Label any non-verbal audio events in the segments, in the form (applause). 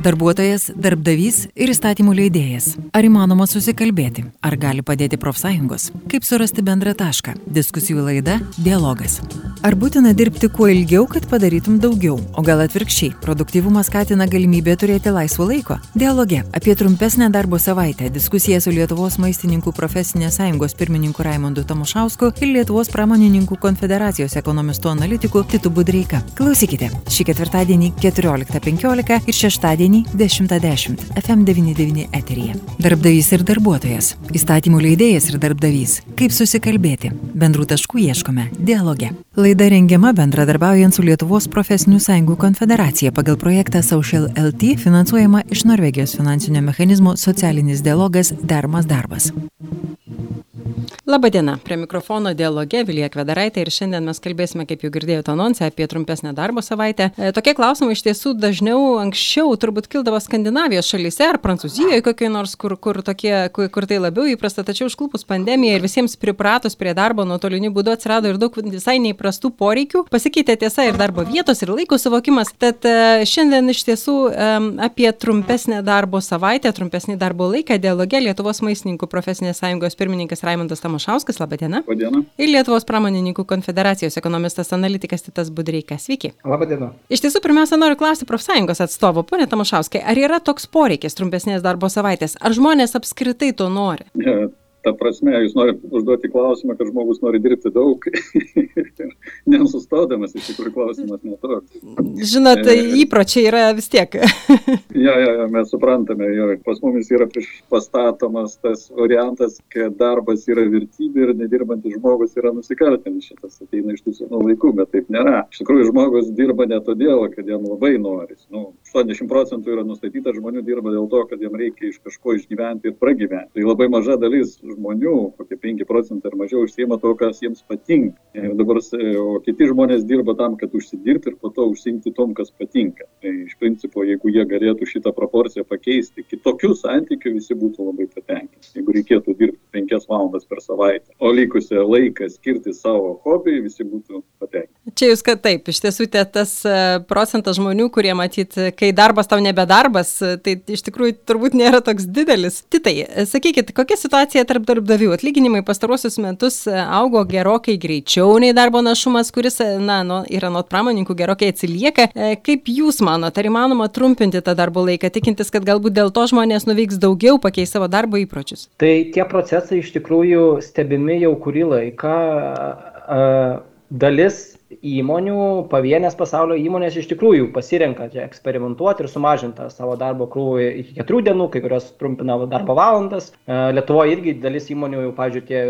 Darbuotojas, darbdavys ir įstatymų leidėjas. Ar įmanoma susikalbėti? Ar gali padėti profsąjungos? Kaip surasti bendrą tašką? Diskusijų laida - dialogas. Ar būtina dirbti kuo ilgiau, kad padarytum daugiau? O gal atvirkščiai, produktyvumas skatina galimybę turėti laisvo laiko? Dialoge apie trumpesnę darbo savaitę diskusija su Lietuvos maistininkų profesinės sąjungos pirmininku Raimondu Tamušausku ir Lietuvos pramonininkų konfederacijos ekonomistu analitiku Titu Budreika. Klausykite šį ketvirtadienį 14.15 ir šeštadienį penktadienį 10.10 FM99 eteryje. Darbdavys ir darbuotojas. Įstatymų leidėjas ir darbdavys. Kaip susikalbėti. Bendrų taškų ieškome. Dialoge. Laida rengiama bendradarbiaujant su Lietuvos profesinių sąjungų konfederacija pagal projektą Social LT finansuojama iš Norvegijos finansinio mechanizmo socialinis dialogas Dermas darbas. Labadiena, prie mikrofono dialoge Vilija Kvedaraitė ir šiandien mes kalbėsime, kaip jau girdėjote anonsę, apie trumpesnę darbo savaitę. E, tokie klausimai iš tiesų dažniau anksčiau turbūt kildavo Skandinavijos šalyse ar Prancūzijoje kokiai nors, kur, kur, tokie, kur, kur tai labiau įprasta, tačiau užklupus pandemiją ir visiems pripratus prie darbo nuotoliniu būdu atsirado ir daug visai neįprastų poreikių, pasikeitė tiesa ir darbo vietos ir laiko suvokimas. Tad e, šiandien iš tiesų apie trumpesnę darbo savaitę, trumpesnį darbo laiką dialoge Lietuvos maistininkų profesinės sąjungos pirmininkas Raimondas Tamas. Anušauskas, laba diena. Labą dieną. Ir Lietuvos pramonininkų konfederacijos ekonomistas analitikas Titas Budreikas. Sveiki. Labą dieną. Iš tiesų, pirmiausia, noriu klausti profsąjungos atstovo, ponė Tamušauskai, ar yra toks poreikis trumpesnės darbo savaitės? Ar žmonės apskritai to nori? Ta prasme, jūs norite užduoti klausimą, kad žmogus nori dirbti daug, (laughs) nesustodamas, iš tikrųjų klausimas netoks. Žinot, e, įpročiai yra vis tiek. (laughs) ja, ja, ja, mes suprantame, jo, pas mumis yra pastatomas tas variantas, kad darbas yra vertybė ir nedirbantis žmogus yra nusikaltėlis. Šitas ateina iš tų senų laikų, bet taip nėra. Iš tikrųjų, žmogus dirba ne todėl, kad jam labai noris. Nu, 80 procentų yra nustatyta žmonių dirba dėl to, kad jam reikia iš kažko išgyventi ir pragyventi. Tai labai maža dalis žmonių, kokie 5 procentai ar mažiau, užsiema to, kas jiems patinka. Ir dabar, o kiti žmonės dirba tam, kad užsidirbti ir po to užsimti tom, kas patinka. Tai iš principo, jeigu jie galėtų šitą proporciją pakeisti, kitokių santykių visi būtų labai patenkinti. Jeigu reikėtų dirbti 5 valandas per savaitę, o likusią laiką skirti savo hobiai, visi būtų patenkinti. Čia jūs, kad taip, iš tiesų tas e, procentas žmonių, kurie matyt, kai darbas tau nebedarbas, tai iš tikrųjų turbūt nėra toks didelis. Titai, sakykit, kokia situacija tarp darbdavių? Atlyginimai pastaruosius metus augo gerokai greičiau nei darbo našumas, kuris, na, nu, yra nuo pramoninkų gerokai atsilieka. E, kaip jūs manote, ar įmanoma trumpinti tą darbo laiką, tikintis, kad galbūt dėl to žmonės nuveiks daugiau, pakeis savo darbo įpročius? Tai tie procesai iš tikrųjų stebimi jau kurį laiką. Dalis įmonių, pavienės pasaulio įmonės iš tikrųjų pasirenka čia eksperimentuoti ir sumažinti savo darbo krūvį iki keturių dienų, kai kurios trumpina darbo valandas. E, Lietuvoje irgi dalis įmonių, jau, pavyzdžiui, tie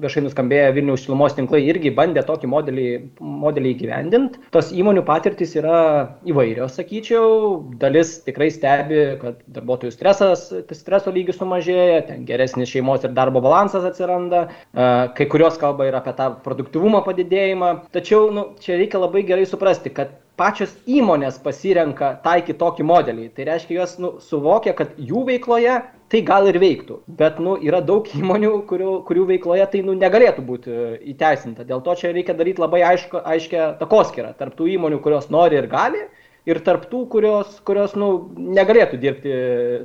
viešai nuskambėję Vilniaus šilumos tinklai irgi bandė tokį modelį, modelį įgyvendinti. Tos įmonių patirtis yra įvairios, sakyčiau. Dalis tikrai stebi, kad darbuotojų stresas, streso lygis sumažėja, ten geresnis šeimos ir darbo balansas atsiranda. E, kai kurios kalba ir apie tą produktivumo padidėjimą. Tačiau nu, čia reikia labai gerai suprasti, kad pačios įmonės pasirenka taikyti tokį modelį. Tai reiškia, jos nu, suvokia, kad jų veikloje tai gal ir veiktų. Bet nu, yra daug (laughs) įmonių, kurių, kurių veikloje tai nu, negalėtų būti įteisinta. Dėl to čia reikia daryti labai aišku, aiškę takoskirą tarp tų įmonių, kurios nori ir gali ir tarp tų, kurios, kurios nu, negalėtų dirbti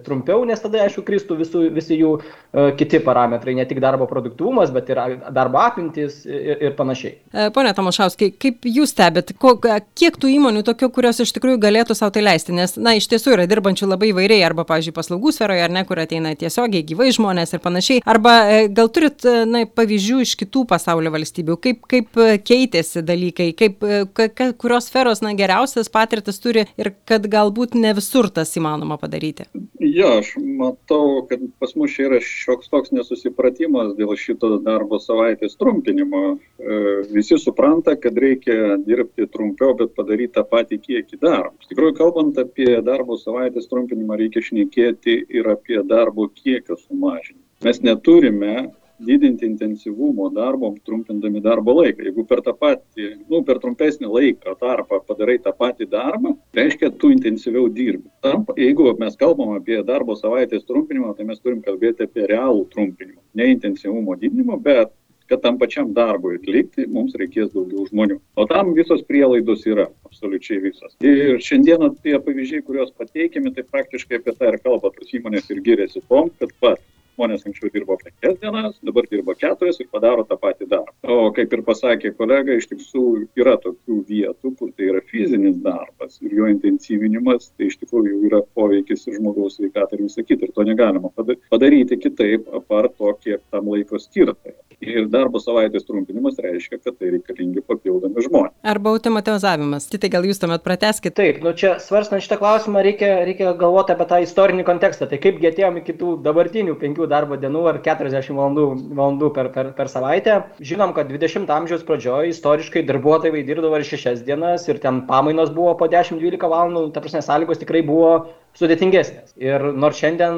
trumpiau, nes tada, aišku, kristų visų, visi jų uh, kiti parametrai, ne tik darbo produktyvumas, bet ir darbo apimtis ir, ir panašiai. E, pone Tomašauskai, kaip jūs stebėt, ko, kiek tų įmonių tokių, kurios iš tikrųjų galėtų savo tai leisti, nes, na, iš tiesų yra dirbančių labai vairiai, arba, pavyzdžiui, paslaugų sferoje, ar ne, kur ateina tiesiogiai gyvai žmonės ir panašiai, arba e, gal turit, na, pavyzdžių iš kitų pasaulio valstybių, kaip, kaip keitėsi dalykai, kaip, ka, kurios sferos, na, geriausias patirtis turi ir kad galbūt ne visur tas įmanoma padaryti. Jo, aš matau, kad pas mus čia yra šioks toks nesusipratimas dėl šito darbo savaitės trumpinimo. E, visi supranta, kad reikia dirbti trumpiau, bet padaryti tą patį kiekį darbo. Iš tikrųjų, kalbant apie darbo savaitės trumpinimą, reikia šnekėti ir apie darbo kiekio sumažinimą. Mes neturime didinti intensyvumo darbo, trumpindami darbo laiką. Jeigu per tą patį, nu, per trumpesnį laiką tarpą padarai tą patį darbą, reiškia, tu intensyviau dirbi. Tam, jeigu mes kalbam apie darbo savaitės trumpinimą, tai mes turim kalbėti apie realų trumpinimą. Ne intensyvumo didinimą, bet kad tam pačiam darbui atlikti mums reikės daugiau žmonių. O tam visos prielaidos yra, absoliučiai visos. Ir šiandieną tie pavyzdžiai, kuriuos pateikėme, tai praktiškai apie tą ir kalba tos įmonės ir giriasi tom, kad pat žmonės anksčiau dirbo penkias dienas, dabar dirba keturias ir padaro tą patį darbą. O kaip ir pasakė kolega, iš tiesų yra tokių vietų, kur tai yra fizinis darbas ir jo intensyvinimas, tai iš tikrųjų yra poveikis ir žmogaus sveikatai ir visą kitą. Ir to negalima padaryti kitaip, apart to, kiek tam laiko skirta. Ir darbo savaitės trumpinimas reiškia, kad tai reikalingi papildomi žmonės. Arba automatizavimas. Tai gal jūs tuomet prateskite. Taip, nu čia svarstant šitą klausimą reikia, reikia galvoti apie tą istorinį kontekstą. Tai kaipgi atėjome iki tų dabartinių penkių darbo dienų ar 40 valandų, valandų per, per, per savaitę. Žinom, kad 20 amžiaus pradžioje istoriškai darbuotojai dirbdavo ir 6 dienas ir ten pamainos buvo po 10-12 valandų, ta prasme sąlygos tikrai buvo sudėtingesnės. Ir nors šiandien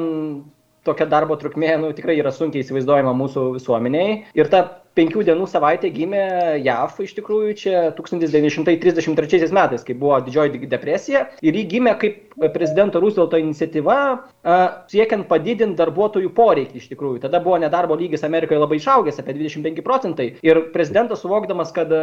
tokia darbo trukmė nu, tikrai yra sunkiai įsivaizduojama mūsų visuomeniai. Ir ta penkių dienų savaitė gimė JAV iš tikrųjų čia 1933 metais, kai buvo didžioji depresija. Ir ji gimė kaip prezidento Roosevelto iniciatyva siekiant padidinti darbuotojų poreikį iš tikrųjų. Tada buvo nedarbo lygis Amerikoje labai išaugęs apie 25 procentai. Ir prezidentas suvokdamas, kad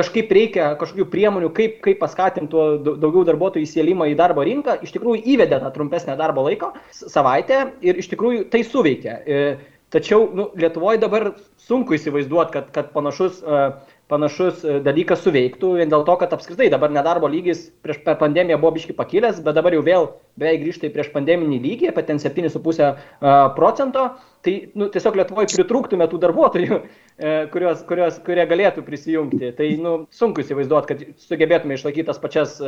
kažkaip reikia kažkokių priemonių, kaip, kaip paskatinti daugiau darbuotojų įsėlimą į darbo rinką, iš tikrųjų įvedė tą trumpesnę darbo laiko savaitę ir iš tikrųjų tai suveikia. E, tačiau nu, Lietuvoje dabar sunku įsivaizduoti, kad, kad panašus uh, panašus e, dalykas suveiktų, vien dėl to, kad apskritai dabar nedarbo lygis prieš pandemiją buvo biškai pakilęs, bet dabar jau vėl beveik grįžta į prieš pandeminį lygį, apie ten 7,5 e, procento. Tai nu, tiesiog Lietuvoje pritrūktume tų darbuotojų, (laughs) e, kurios, kurios, kurie galėtų prisijungti. Tai nu, sunku įsivaizduoti, kad sugebėtume išlaikyti tas pačias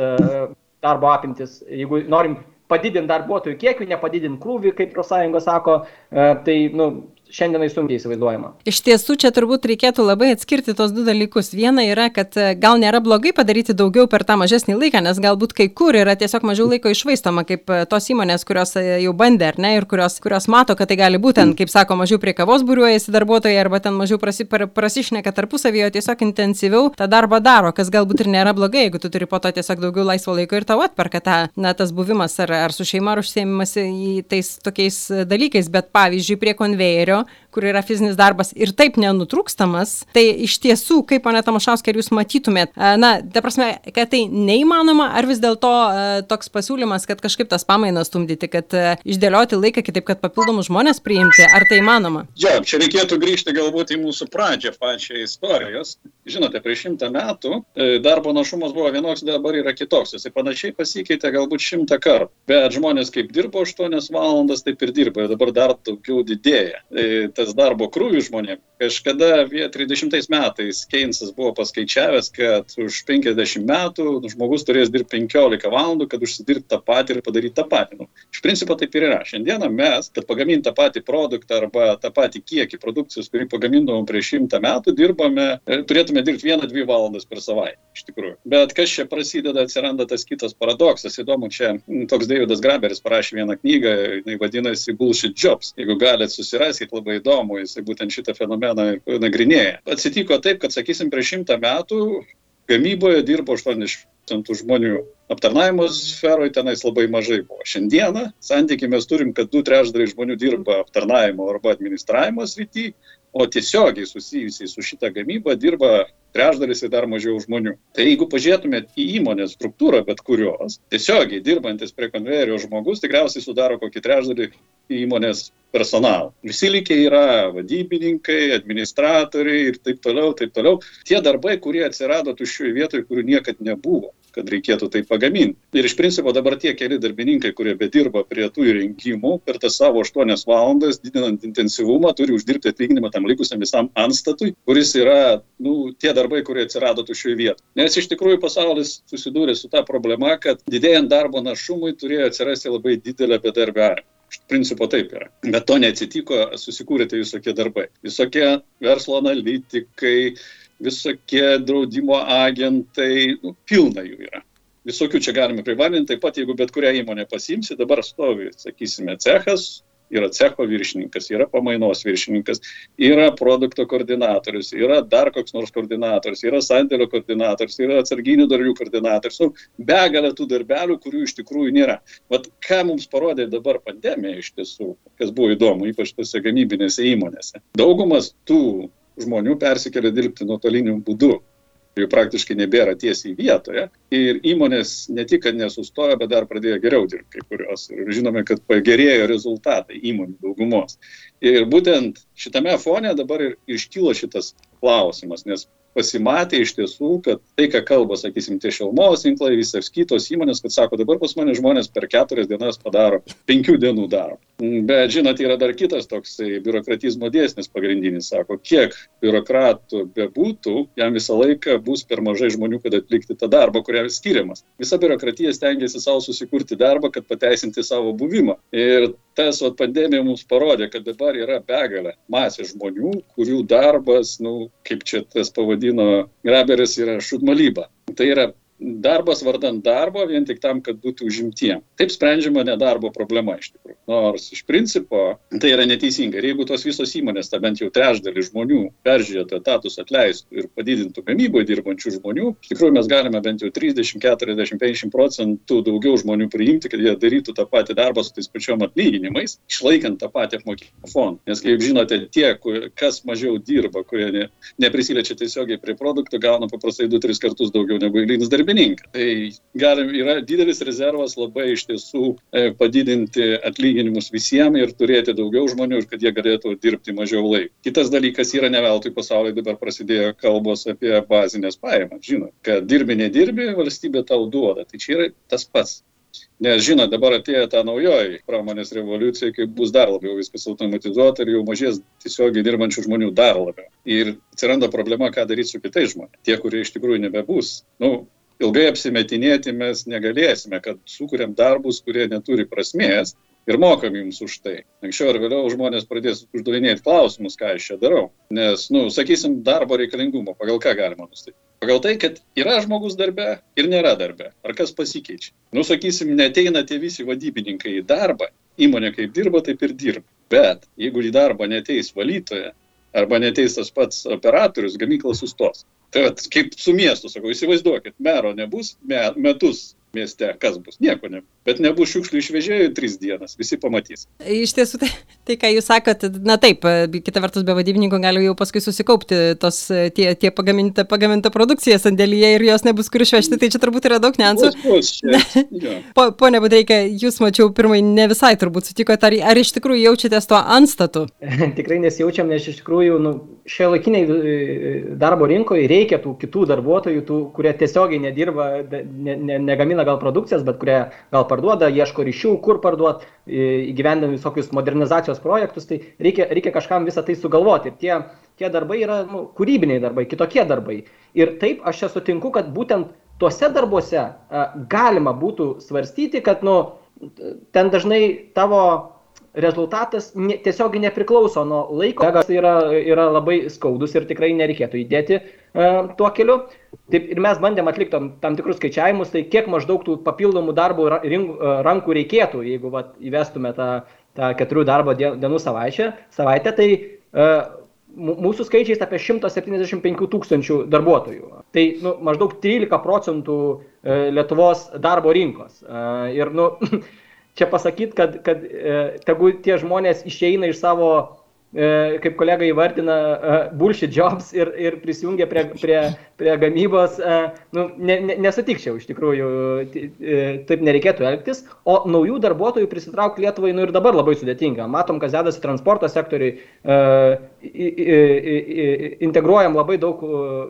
darbo apimtis. Jeigu norim padidinti darbuotojų kiekį, nepadidinti krūvį, kaip profsąjunga sako, tai nu, šiandienai sunkiai įsivaizduojama. Iš tiesų, čia turbūt reikėtų labai atskirti tos du dalykus. Viena yra, kad e, gal nėra blogai padaryti daugiau per tą mažesnį laiką, nes galbūt kai kur yra tiesiog mažiau laiko išvaistoma, kaip e, tos įmonės, kurios e, jau bandė, ar ne, ir kurios, kurios mato, kad tai gali būtent, kaip sako, mažiau prie kavos būriuojasi darbuotojai, arba ten mažiau prasi, prasišneka tarpusavyje, tiesiog intensyviau tą darbą daro, kas galbūt ir nėra blogai, jeigu tu turi po to tiesiog daugiau laisvo laiko ir tau atperka tą, na, tas buvimas ar, ar su šeima ar užsiemimas į tais tokiais dalykais, bet pavyzdžiui, prie konvejerio kur yra fizinis darbas ir taip nenutrūkstamas, tai iš tiesų, kaip, pane Tamašauskai, ar jūs matytumėt, na, ta prasme, kad tai neįmanoma, ar vis dėlto toks pasiūlymas, kad kažkaip tas pamainas stumdyti, kad išdėlioti laiką kitaip, kad papildomus žmonės priimti, ar tai įmanoma? Jo, čia reikėtų grįžti galbūt į mūsų pradžią pačią istorijos. Žinote, prieš šimtą metų e, darbo našumas buvo vienoks, dabar yra kitoks. Jisai panašiai pasikeitė galbūt šimtą kartų. Bet žmonės kaip dirbo 8 valandas, taip ir dirba. Ir dabar dar daugiau didėja. Tas darbo krūvis žmonėm. Kažkada 30 metais Keynesas buvo paskaičiavęs, kad už 50 metų žmogus turės dirbti 15 valandų, kad užsidirbti tą patį ir padaryti tą patį. Nu, iš principo taip ir yra. Šiandieną mes, kad pagaminti tą patį produktą arba tą patį kiekį produkcijos, kurį pagamindavom prieš šimtą metų, dirbame, e, turėtume dirbti vieną, dvi valandas per savaitę. Iš tikrųjų. Bet kas čia prasideda, atsiranda tas kitas paradoksas. Įdomu, čia toks Davidas Graberis parašė vieną knygą, jinai vadinasi Bullshit Jobs. Jeigu galite susiraskite, labai įdomu, jisai būtent šitą fenomeną nagrinėja. Atsitiko taip, kad, sakysim, prieš šimtą metų gamyboje dirbo 80 procentų žmonių. Aptarnavimo sferoje tenais labai mažai buvo. Šiandieną santykiai mes turim, kad du trečdaliai žmonių dirba aptarnavimo arba administravimo srityje, o tiesiogiai susijusiai su šita gamyba dirba trečdalis ir dar mažiau žmonių. Tai jeigu pažiūrėtumėt į įmonės struktūrą bet kurios, tiesiogiai dirbantis prie konvejerio žmogus tikriausiai sudaro kokį trečdalį įmonės personalą. Visi likę yra vadybininkai, administratoriai ir taip toliau, taip toliau. Tie darbai, kurie atsirado tuščioje vietoje, kurių niekad nebuvo kad reikėtų tai pagaminti. Ir iš principo dabar tie keli darbininkai, kurie bedirba prie tų įrengimų, per tas savo 8 valandas, didinant intensyvumą, turi uždirbti atlyginimą tam likusiam visam anstatui, kuris yra nu, tie darbai, kurie atsirado tuščioje vietoje. Nes iš tikrųjų pasaulis susidūrė su ta problema, kad didėjant darbo našumui turėjo atsirasti labai didelė bedarbiavimo. Iš principo taip yra. Bet to neatsitiko, susikūrė tai visokie darbai. Visokie verslo analitikai, visokie draudimo agentai, nu, pilna jų yra. Visokių čia galime privardinti, taip pat jeigu bet kurią įmonę pasimsi, dabar stovi, sakysime, cechas, yra cecho viršininkas, yra pamainos viršininkas, yra produkto koordinatorius, yra dar koks nors koordinatorius, yra sandėlio koordinatorius, yra atsarginių darbų koordinatorius, nu, begalė tų darbelių, kurių iš tikrųjų nėra. Vat ką mums parodė dabar pandemija iš tiesų, kas buvo įdomu, ypač tose gamybinėse įmonėse. Daugumas tų žmonių persikėlė dirbti nuotoliniu būdu jų praktiškai nebėra tiesiai vietoje. Ir įmonės ne tik, kad nesustojo, bet dar pradėjo geriau dirbti kai kurios. Ir žinome, kad pagerėjo rezultatai įmonių daugumos. Ir būtent šitame fone dabar ir iškylo šitas klausimas, nes pasimatė iš tiesų, kad tai, ką kalba, sakysim, tie šilmos tinklai, visas kitos įmonės, kad sako, dabar pas mane žmonės per keturias dienas padaro penkių dienų darbą. Bet, žinot, yra dar kitas toksai biurokratizmo dėsnis pagrindinis, sako, kiek biurokratų bebūtų, jam visą laiką bus per mažai žmonių, kad atlikti tą darbą, kuriam skiriamas. Visa biurokratija stengiasi savo susikurti darbą, kad pateisinti savo buvimą. Ir tas vat, pandemija mums parodė, kad dabar yra begalė masė žmonių, kurių darbas, nu, kaip čia tas pavadino Graberis, yra šudmalyba. Tai yra darbas vardant darbo vien tik tam, kad būtų užimtiem. Taip sprendžiama nedarbo problema iš tikrųjų. Nors iš principo tai yra neteisinga. Ir jeigu tos visos įmonės, ta bent jau trečdalį žmonių peržiūrėtų etatus, atleistų ir padidintų gamyboje dirbančių žmonių, iš tikrųjų mes galime bent jau 30, 40, 50 procentų daugiau žmonių priimti, kad jie darytų tą patį darbą su tais pačiom atlyginimais, išlaikant tą patį apmokėjimo fondą. Nes kaip žinote, tie, kas mažiau dirba, kurie ne, neprisiliečia tiesiogiai prie produktų, gauna paprastai 2-3 kartus daugiau negu eilinis darbininkas. Tai galim, yra didelis rezervas labai iš tiesų e, padidinti atlyginimus visiems ir turėti daugiau žmonių ir kad jie galėtų dirbti mažiau laiko. Kitas dalykas yra ne veltui pasaulyje dabar prasidėjo kalbos apie bazinės pajamas. Žinot, kad dirbi, nedirbi, valstybė tau duoda. Tai čia yra tas pats. Nes žinot, dabar atėjo ta naujoji pramonės revoliucija, kai bus dar labiau viskas automatizuota ir jau mažės tiesiogiai dirbančių žmonių dar labiau. Ir atsiranda problema, ką daryti su kitais žmonėmis. Tie, kurie iš tikrųjų nebebus. Nu, ilgai apsimetinėti mes negalėsime, kad sukūrėm darbus, kurie neturi prasmės ir mokam jums už tai. Anksčiau ar vėliau žmonės pradės uždavinėti klausimus, ką aš čia darau. Nes, nu, sakysim, darbo reikalingumo, pagal ką galima nustatyti. Pagal tai, kad yra žmogus darbe ir nėra darbe. Ar kas pasikeičia? Nu, sakysim, neteina tie visi vadybininkai į darbą, įmonė kaip dirba, taip ir dirba. Bet jeigu į darbą neteis valytoja arba neteis tas pats operatorius, gamykla sustos. Tai kaip su miestu, sakau, įsivaizduokit, mero nebus, me, metus mieste, kas bus? Nieko nebus. Bet nebus šiukšlių išvežėjų tris dienas, visi pamatys. Iš tiesų, tai, tai ką jūs sakote, na taip, kita vertus, be vadybininko gali jau paskui susikaupti tos tie, tie pagaminta, pagaminta produkcija sandėlyje ir jos nebus kur išvežti, tai čia turbūt yra daug niansų. (laughs) po, pone Budreikė, jūs mačiau pirmai ne visai turbūt sutikote, ar, ar iš tikrųjų jaučiatės tuo anstatu? (laughs) Tikrai nesijaučiam, nes iš tikrųjų nu, šio laikiniai e, darbo rinkoje reikia tų kitų darbuotojų, tų, kurie tiesiogiai nedirba, ne, ne, negamina gal produkcijas, bet kurie gal parduoda, ieško ryšių, kur parduot, įgyvendami visokius modernizacijos projektus, tai reikia, reikia kažkam visą tai sugalvoti. Ir tie, tie darbai yra nu, kūrybiniai darbai, kitokie darbai. Ir taip aš čia sutinku, kad būtent tuose darbuose a, galima būtų svarstyti, kad nu, ten dažnai tavo rezultatas ne, tiesiog nepriklauso nuo laiko. Tai yra, yra labai skaudus ir tikrai nereikėtų įdėti uh, tuo keliu. Taip ir mes bandėm atlikti tam, tam tikrus skaičiavimus, tai kiek maždaug tų papildomų darbų rink, rankų reikėtų, jeigu vat, įvestume tą, tą keturių darbo dienų savaitę, savaitę tai uh, mūsų skaičiais apie 175 tūkstančių darbuotojų. Tai nu, maždaug 13 procentų Lietuvos darbo rinkos. Ir nu, (laughs) čia pasakyti, kad, kad e, tegu tie žmonės išeina iš savo, e, kaip kolega įvardina, e, bullshit jobs ir, ir prisijungia prie, prie, prie gamybos, e, nu, ne, ne, nesutikčiau iš tikrųjų, e, taip nereikėtų elgtis, o naujų darbuotojų prisitraukti Lietuvai nu ir dabar labai sudėtinga. Matom, kas dedasi transporto sektoriui, e, integruojam labai daug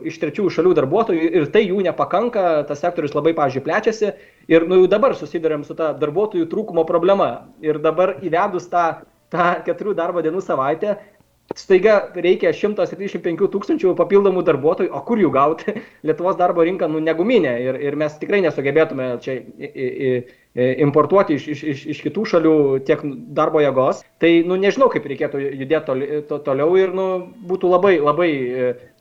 iš trečiųjų šalių darbuotojų ir tai jų nepakanka, tas sektorius labai, pažiūrėjau, plečiasi Ir nu, jau dabar susidurėm su ta darbuotojų trūkumo problema. Ir dabar įvedus tą, tą keturių darbo dienų savaitę, staiga reikia 175 tūkstančių papildomų darbuotojų, o kur jų gauti? (laughs) Lietuvos darbo rinka nu, neguminė ir, ir mes tikrai nesugebėtume čia i, i, i, importuoti iš, iš, iš, iš kitų šalių tiek darbo jėgos. Tai nu, nežinau, kaip reikėtų judėti toli, to, toliau ir nu, būtų labai, labai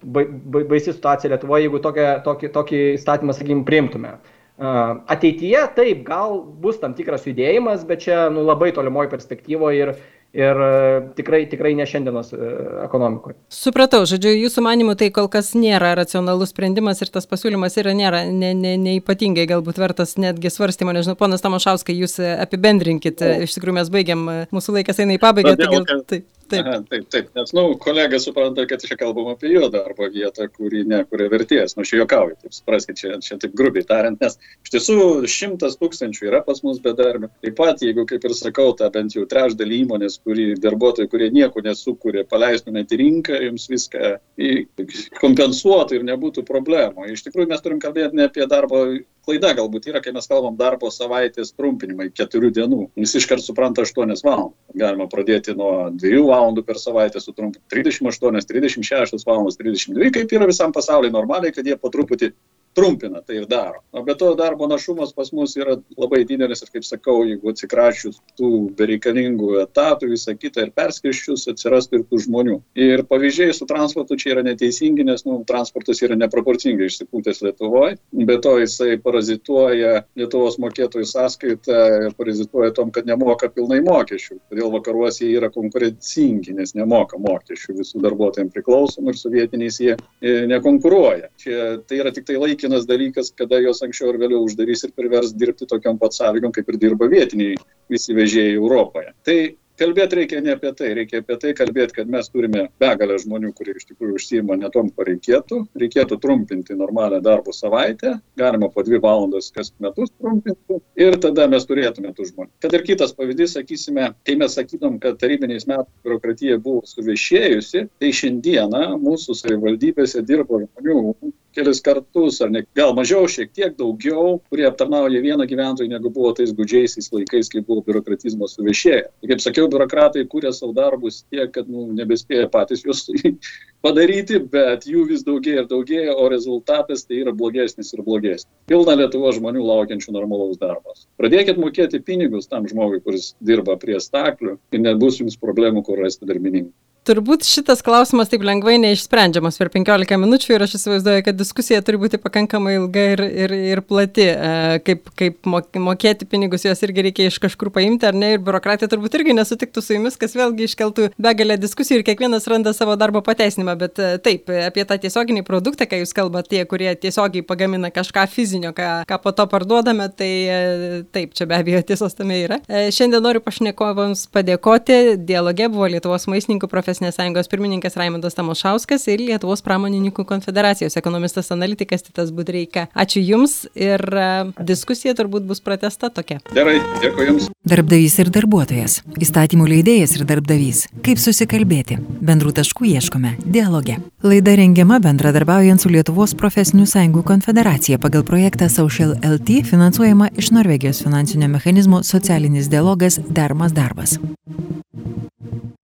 ba, ba, baisi situacija Lietuvoje, jeigu tokią, tokį, tokį įstatymą, sakykim, priimtume. Ateityje taip, gal bus tam tikras judėjimas, bet čia nu, labai tolimoje perspektyvoje ir, ir tikrai, tikrai ne šiandienos ekonomikoje. Supratau, žodžiu, jūsų manimu tai kol kas nėra racionalus sprendimas ir tas pasiūlymas yra nėra ne, ne, neipatingai galbūt vertas netgi svarstymo. Nežinau, ponas Tamošauskai, jūs apibendrinkit, iš tikrųjų mes baigiam, mūsų laikas eina į pabaigą. Todėl, tai, taip. Aha, taip, taip, nes, na, nu, kolega supranta, kad čia kalbam apie jo darbo vietą, kuri nekuria vertės. Nu, aš juokauju, taip supraskite, čia, čia taip grubiai tariant, nes iš tiesų šimtas tūkstančių yra pas mus bedarbių. Taip pat, jeigu, kaip ir sakau, tą bent jau trečdalį įmonės, kuri darbuotojai, kurie nieko nesukūrė, paleistumėte į rinką, jums viską kompensuotų ir nebūtų problemų. Iš tikrųjų, mes turim kalbėti ne apie darbo klaida galbūt yra, kai mes kalbam darbo savaitės trumpinimai keturių dienų. Jis iškart supranta 8 valandas. Galima pradėti nuo 2 valandų per savaitę sutrumpinti 38, 36 valandas, 32, kaip yra visam pasaulyje normaliai, kad jie po truputį trumpina tai ir daro. O be to darbo našumas pas mus yra labai didelis ir, kaip sakau, jeigu atsikrašius tų bereikalingų etatų, visą kitą ir perskirščius, atsirastų ir tų žmonių. Ir pavyzdžiai su transportu čia yra neteisingi, nes nu, transportas yra neproporcingai išsipūtęs Lietuvoje. Be to jisai parazituoja Lietuvos mokėtojų sąskaitą ir parazituoja tom, kad nemoka pilnai mokesčių. Todėl vakaruose jie yra konkurencingi, nes nemoka mokesčių visų darbuotojams priklausomų ir su vietiniais jie e, nekonkuruoja. Čia tai yra tik tai laikinas laikinas dalykas, kada jos anksčiau ar vėliau uždarys ir privers dirbti tokiam pat sąlygom, kaip ir dirba vietiniai visi vežėjai Europoje. Tai kalbėti reikia ne apie tai, reikia apie tai kalbėti, kad mes turime begalę žmonių, kurie iš tikrųjų užsima ne tom, ko reikėtų. Reikėtų trumpinti normalią darbo savaitę, galima po dvi valandas kas metus trumpinti ir tada mes turėtume tų žmonių. Kad ir kitas pavyzdys, sakysime, kai mes sakytum, kad tarybiniais metais biurokratija buvo suviešėjusi, tai šiandieną mūsų savivaldybėse dirbo žmonių kelis kartus, ar ne, gal mažiau, šiek tiek daugiau, kurie aptarnauja vieną gyventojų, negu buvo tais gudžiaisiais laikais, kai buvo biurokratizmo suvešėję. Kaip sakiau, biurokratai kūrė savo darbus tiek, kad nu, nebespėja patys juos (laughs) padaryti, bet jų vis daugėja ir daugėja, o rezultatas tai yra blogesnis ir blogesnis. Pilna Lietuvo žmonių laukiančių normalaus darbos. Pradėkit mokėti pinigus tam žmogui, kuris dirba prie staklių ir nebus jums problemų, kur rasti darbininkų. Turbūt šitas klausimas taip lengvai neišsprendžiamas per 15 minučių ir aš įsivaizduoju, kad diskusija turi būti pakankamai ilga ir, ir, ir plati. E, kaip, kaip mokėti pinigus juos irgi reikia iš kažkur paimti, ar ne? Ir biurokratija turbūt irgi nesutiktų su jumis, kas vėlgi iškeltų begalę diskusijų ir kiekvienas randa savo darbo pateisinimą. Bet e, taip, apie tą tiesioginį produktą, kai jūs kalbate, tie, kurie tiesiogiai pagamina kažką fizinio, ką, ką po to parduodame, tai e, taip, čia be abejo tiesos tame yra. Šiandien noriu pašnekovams padėkoti. Dialoge buvo Lietuvos maistininkų profesionalų profesinės sąjungos pirmininkas Raimondas Tamošauskas ir Lietuvos pramonininkų konfederacijos ekonomistas analitikas Titas Budreika. Ačiū Jums ir e, diskusija turbūt bus pratesta tokia. Gerai, dėkui Jums. Darbdavys ir darbuotojas. Įstatymų leidėjas ir darbdavys. Kaip susikalbėti? Bendrų taškų ieškome. Dialoge. Laida rengiama bendradarbiaujant su Lietuvos profesinių sąjungų konfederacija pagal projektą Social LT finansuojama iš Norvegijos finansinio mechanizmo socialinis dialogas Dermas darbas.